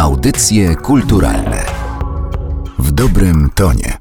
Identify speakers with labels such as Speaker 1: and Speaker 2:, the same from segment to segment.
Speaker 1: Audycje kulturalne w dobrym tonie.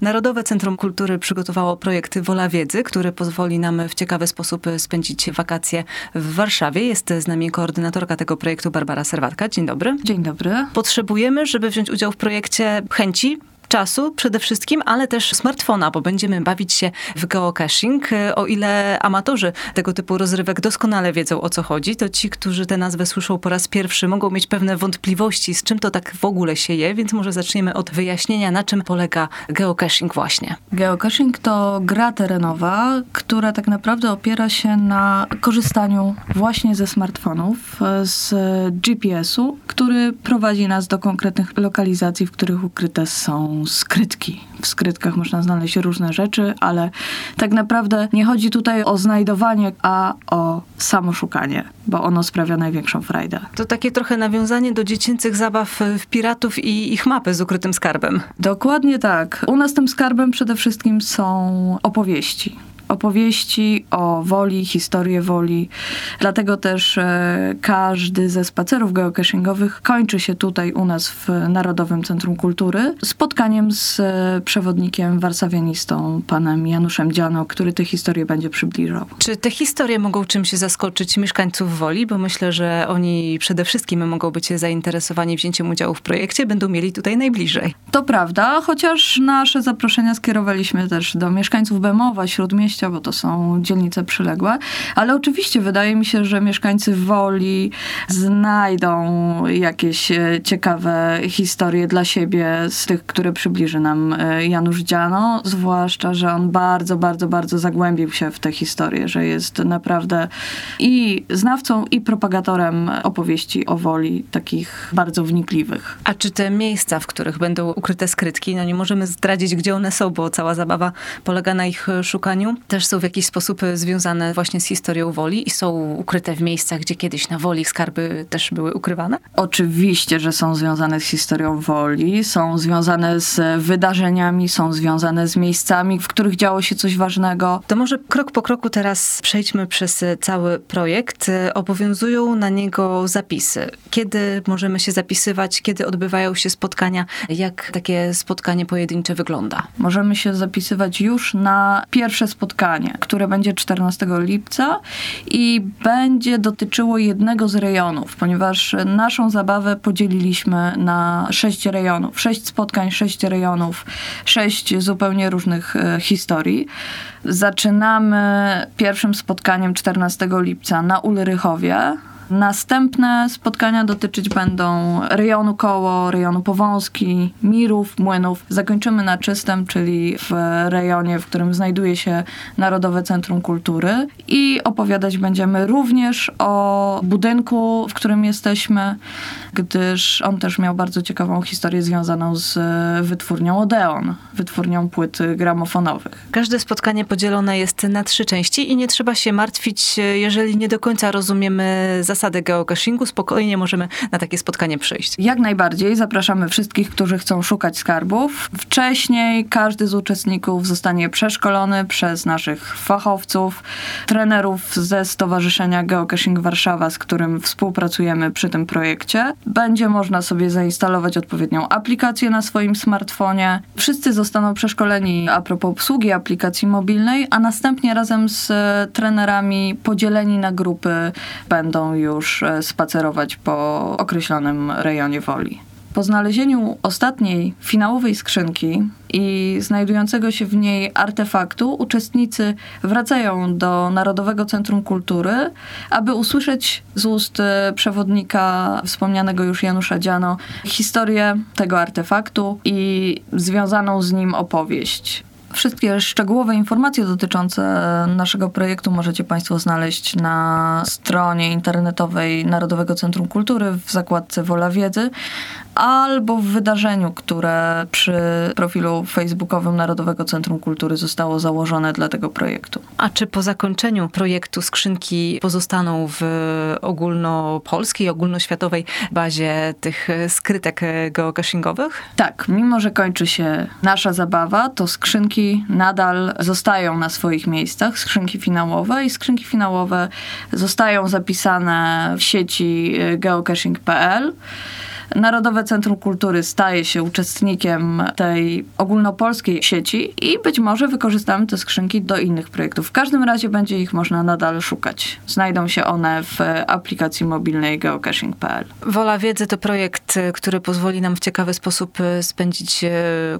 Speaker 2: Narodowe Centrum Kultury przygotowało projekt Wola Wiedzy, który pozwoli nam w ciekawy sposób spędzić wakacje w Warszawie. Jest z nami koordynatorka tego projektu Barbara Serwatka. Dzień dobry.
Speaker 3: Dzień dobry.
Speaker 2: Potrzebujemy, żeby wziąć udział w projekcie chęci, czasu przede wszystkim, ale też smartfona, bo będziemy bawić się w geocaching. O ile amatorzy tego typu rozrywek doskonale wiedzą o co chodzi, to ci, którzy tę nazwę słyszą po raz pierwszy, mogą mieć pewne wątpliwości, z czym to tak w ogóle się je, więc może zaczniemy od wyjaśnienia, na czym polega geocaching właśnie.
Speaker 3: Geocaching to gra terenowa, która tak naprawdę opiera się na korzystaniu właśnie ze smartfonów, z GPS-u, który prowadzi nas do konkretnych lokalizacji, w których ukryte są skrytki. W skrytkach można znaleźć różne rzeczy, ale tak naprawdę nie chodzi tutaj o znajdowanie, a o samo szukanie, bo ono sprawia największą frajdę.
Speaker 2: To takie trochę nawiązanie do dziecięcych zabaw w piratów i ich mapy z ukrytym skarbem.
Speaker 3: Dokładnie tak. U nas tym skarbem przede wszystkim są opowieści opowieści o woli, historię woli. Dlatego też e, każdy ze spacerów geocachingowych kończy się tutaj u nas w Narodowym Centrum Kultury spotkaniem z e, przewodnikiem warszawianistą, panem Januszem Dziano, który tę historię będzie przybliżał.
Speaker 2: Czy te historie mogą czymś zaskoczyć mieszkańców Woli? Bo myślę, że oni przede wszystkim mogą być zainteresowani wzięciem udziału w projekcie, będą mieli tutaj najbliżej.
Speaker 3: To prawda, chociaż nasze zaproszenia skierowaliśmy też do mieszkańców Bemowa, Śródmieścia, bo to są dzielnice przyległe. Ale oczywiście wydaje mi się, że mieszkańcy Woli znajdą jakieś e, ciekawe historie dla siebie z tych, które przybliży nam e, Janusz Dziano, zwłaszcza, że on bardzo, bardzo, bardzo zagłębił się w tę historię, że jest naprawdę i znawcą, i propagatorem opowieści o Woli, takich bardzo wnikliwych.
Speaker 2: A czy te miejsca, w których będą ukryte skrytki, no nie możemy zdradzić, gdzie one są, bo cała zabawa polega na ich szukaniu, też są w jakiś sposób związane właśnie z historią Woli i są ukryte w miejscach, gdzie kiedyś na Woli skarby też były ukrywane?
Speaker 3: Oczywiście, że są związane z historią Woli, są związane z wydarzeniami, są związane z miejscami, w których działo się coś ważnego.
Speaker 2: To może krok po kroku teraz przejdźmy przez cały projekt. Obowiązują na niego zapisy. Kiedy możemy się zapisywać, kiedy odbywają się spotkania, jak takie spotkanie pojedyncze wygląda?
Speaker 3: Możemy się zapisywać już na pierwsze spotkanie spotkanie, które będzie 14 lipca i będzie dotyczyło jednego z rejonów, ponieważ naszą zabawę podzieliliśmy na sześć rejonów, sześć spotkań, sześć rejonów, sześć zupełnie różnych e, historii. Zaczynamy pierwszym spotkaniem 14 lipca na Ulrychowie, Następne spotkania dotyczyć będą rejonu Koło, rejonu Powązki, Mirów, Młynów. Zakończymy na Czystym, czyli w rejonie, w którym znajduje się Narodowe Centrum Kultury i opowiadać będziemy również o budynku, w którym jesteśmy, gdyż on też miał bardzo ciekawą historię związaną z wytwórnią Odeon, wytwórnią płyt gramofonowych.
Speaker 2: Każde spotkanie podzielone jest na trzy części i nie trzeba się martwić, jeżeli nie do końca rozumiemy zasady zasady geocachingu spokojnie możemy na takie spotkanie przyjść.
Speaker 3: Jak najbardziej. Zapraszamy wszystkich, którzy chcą szukać skarbów. Wcześniej każdy z uczestników zostanie przeszkolony przez naszych fachowców, trenerów ze Stowarzyszenia Geocaching Warszawa, z którym współpracujemy przy tym projekcie. Będzie można sobie zainstalować odpowiednią aplikację na swoim smartfonie. Wszyscy zostaną przeszkoleni a propos obsługi aplikacji mobilnej, a następnie razem z trenerami podzieleni na grupy będą już e, spacerować po określonym rejonie woli. Po znalezieniu ostatniej finałowej skrzynki i znajdującego się w niej artefaktu, uczestnicy wracają do Narodowego Centrum Kultury, aby usłyszeć z ust e, przewodnika wspomnianego już Janusza Dziano historię tego artefaktu i związaną z nim opowieść. Wszystkie szczegółowe informacje dotyczące naszego projektu możecie Państwo znaleźć na stronie internetowej Narodowego Centrum Kultury w zakładce Wola Wiedzy albo w wydarzeniu, które przy profilu facebookowym Narodowego Centrum Kultury zostało założone dla tego projektu.
Speaker 2: A czy po zakończeniu projektu skrzynki pozostaną w ogólnopolskiej, ogólnoświatowej bazie tych skrytek geocachingowych?
Speaker 3: Tak, mimo że kończy się nasza zabawa, to skrzynki nadal zostają na swoich miejscach, skrzynki finałowe i skrzynki finałowe zostają zapisane w sieci geocaching.pl Narodowe Centrum Kultury staje się uczestnikiem tej ogólnopolskiej sieci i być może wykorzystamy te skrzynki do innych projektów. W każdym razie będzie ich można nadal szukać. Znajdą się one w aplikacji mobilnej geocaching.pl.
Speaker 2: Wola Wiedzy to projekt, który pozwoli nam w ciekawy sposób spędzić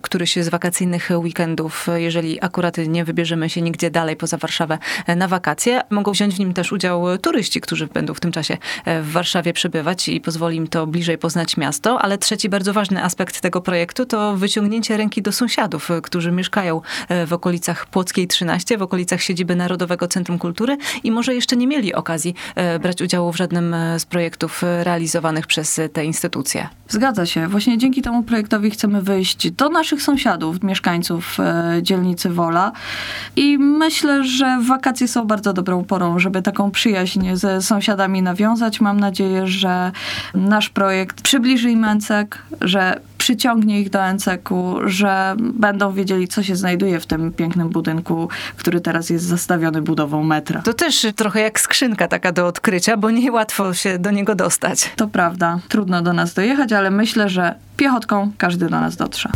Speaker 2: któryś z wakacyjnych weekendów, jeżeli akurat nie wybierzemy się nigdzie dalej poza Warszawę na wakacje. Mogą wziąć w nim też udział turyści, którzy będą w tym czasie w Warszawie przebywać i pozwoli im to bliżej poznać miasto. Ale trzeci bardzo ważny aspekt tego projektu to wyciągnięcie ręki do sąsiadów, którzy mieszkają w okolicach Płockiej 13, w okolicach siedziby Narodowego Centrum Kultury i może jeszcze nie mieli okazji brać udziału w żadnym z projektów realizowanych przez te instytucje.
Speaker 3: Zgadza się. Właśnie dzięki temu projektowi chcemy wyjść do naszych sąsiadów, mieszkańców dzielnicy Wola i myślę, że wakacje są bardzo dobrą porą, żeby taką przyjaźń ze sąsiadami nawiązać. Mam nadzieję, że nasz projekt przybliży im Encek, że przyciągnie ich do Enceku, że będą wiedzieli, co się znajduje w tym pięknym budynku, który teraz jest zastawiony budową metra.
Speaker 2: To też trochę jak skrzynka taka do odkrycia, bo niełatwo się do niego dostać.
Speaker 3: To prawda. Trudno do nas dojechać, ale myślę, że piechotką każdy do nas dotrze.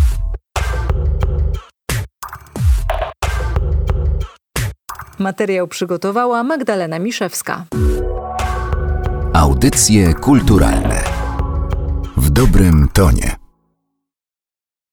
Speaker 4: Materiał przygotowała Magdalena Miszewska.
Speaker 1: Audycje kulturalne dobrym tonie.